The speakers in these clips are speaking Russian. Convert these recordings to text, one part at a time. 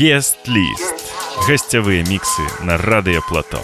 Есть-лист. Гостевые миксы на Радио Плато.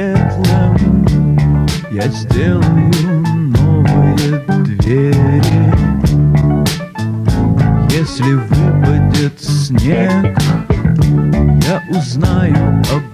светлом Я сделаю новые двери. Если выпадет снег Я узнаю об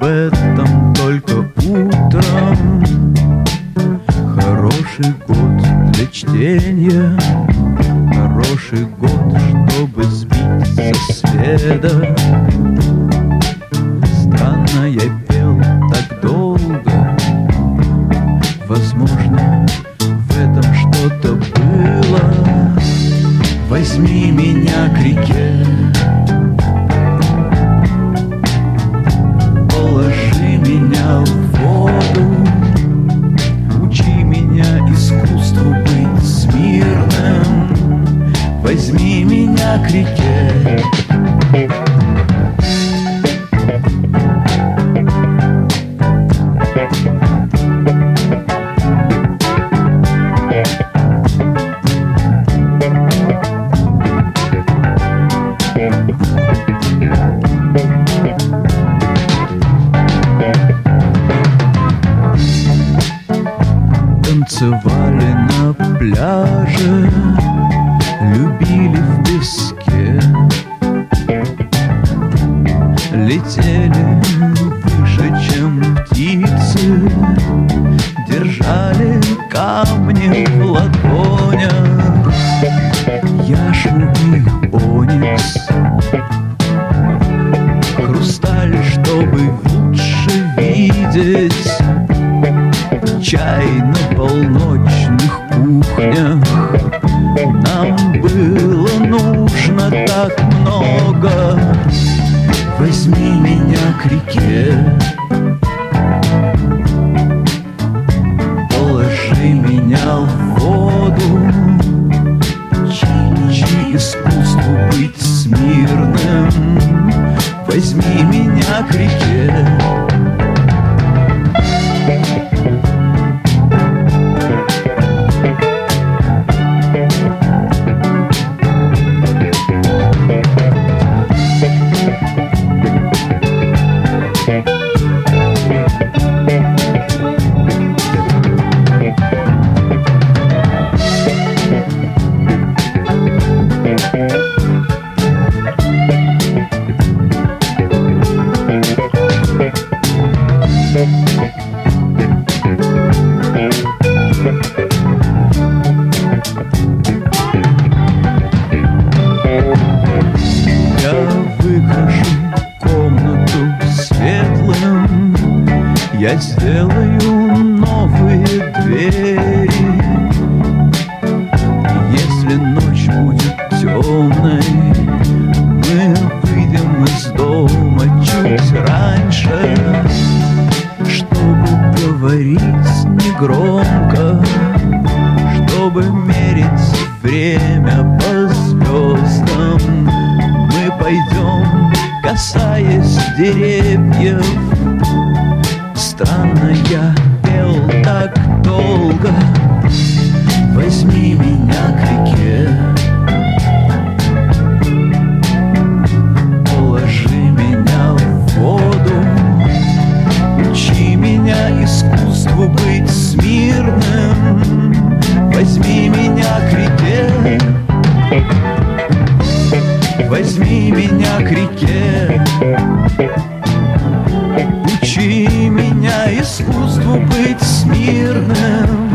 дорога, возьми меня к реке. Положи меня в воду, чинчи искусству быть смирным. Возьми меня к реке. Возьми меня к реке. Возьми меня к реке. Учи меня искусству быть смирным.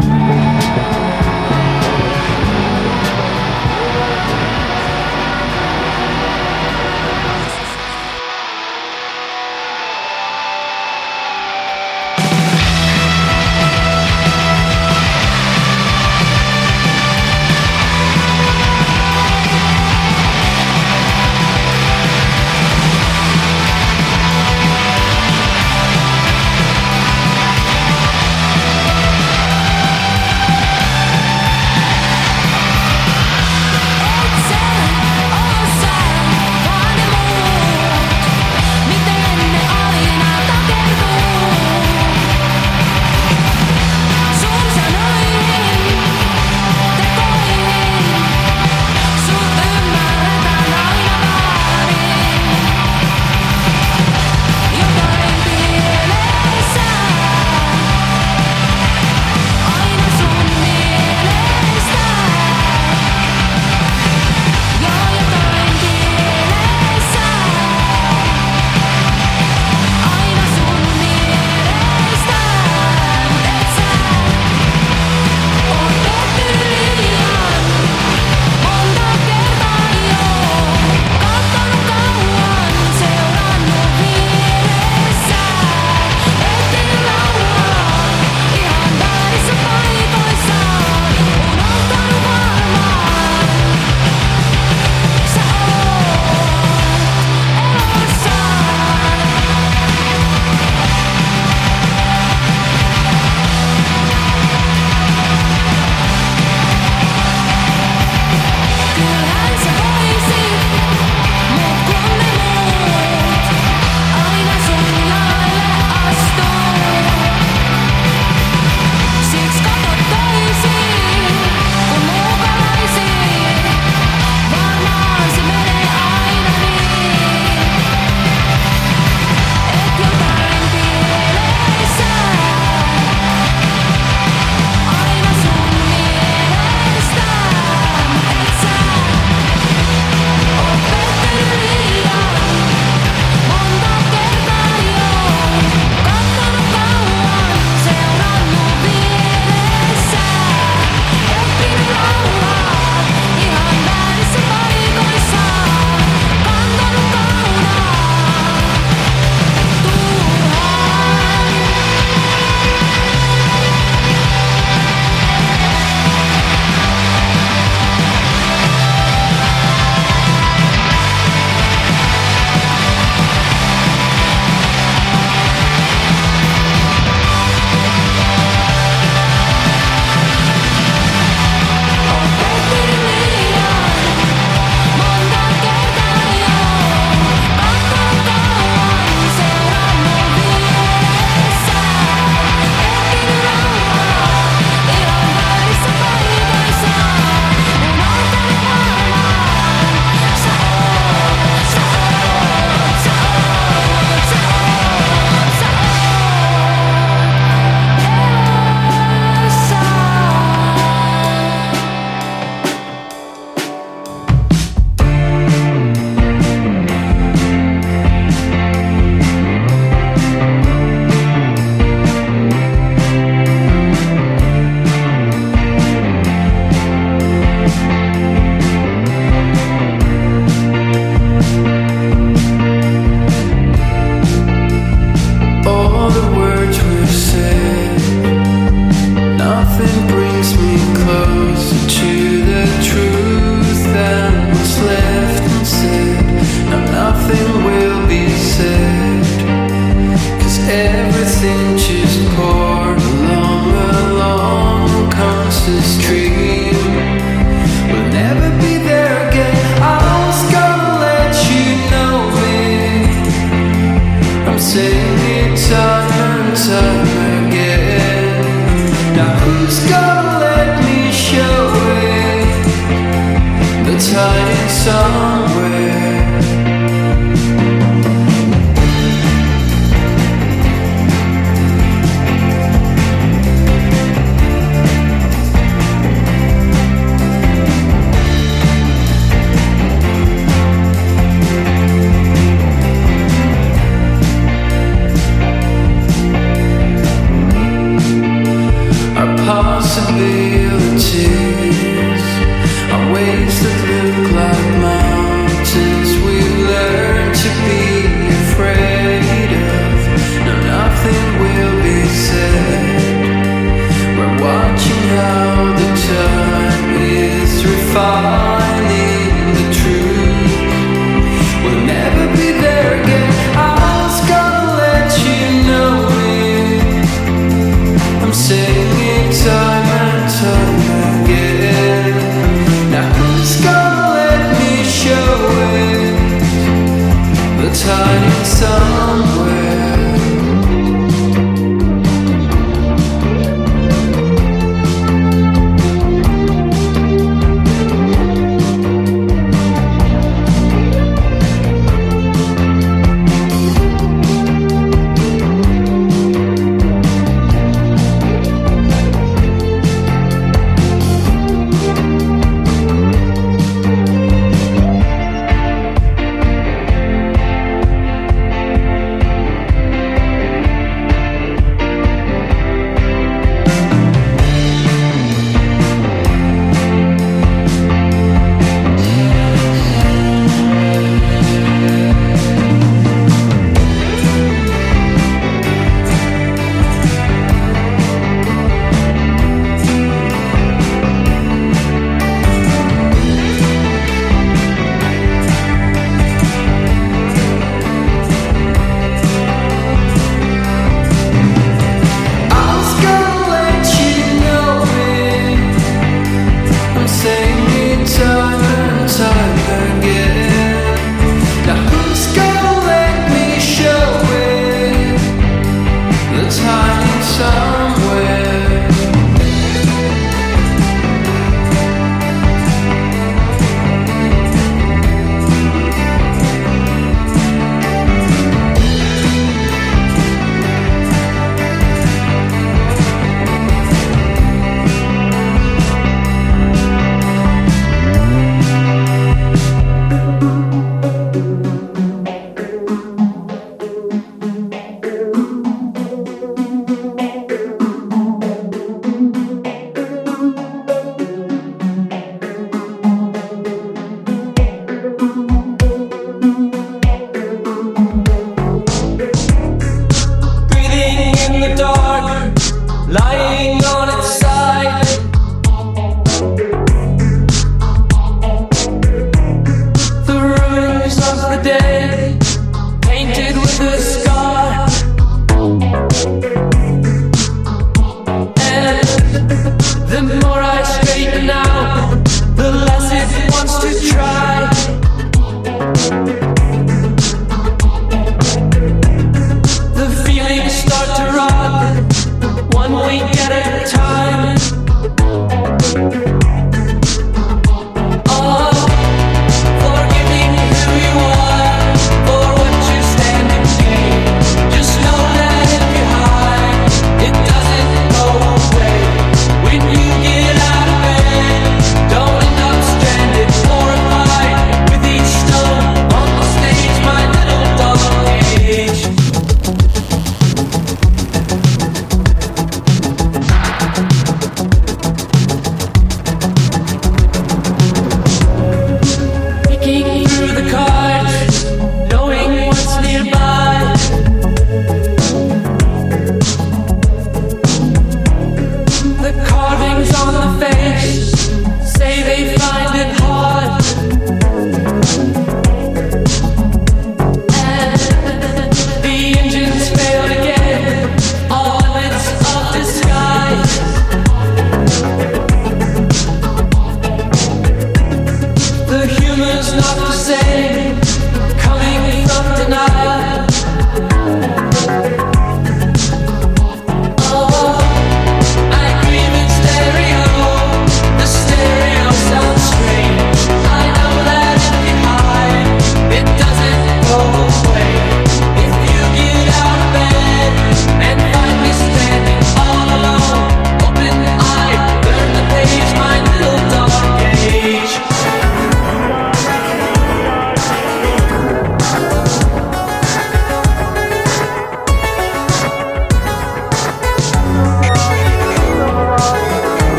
say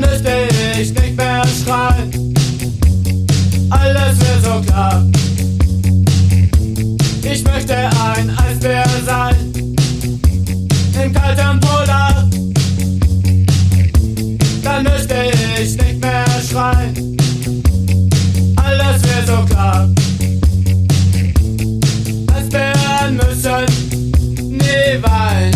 müsste ich nicht mehr schreien. Alles wird so klar. Ich möchte ein Eisbär sein. Im kalten Polar. Dann müsste ich nicht mehr schreien. Alles wird so klar. Eisbären müssen nie weinen.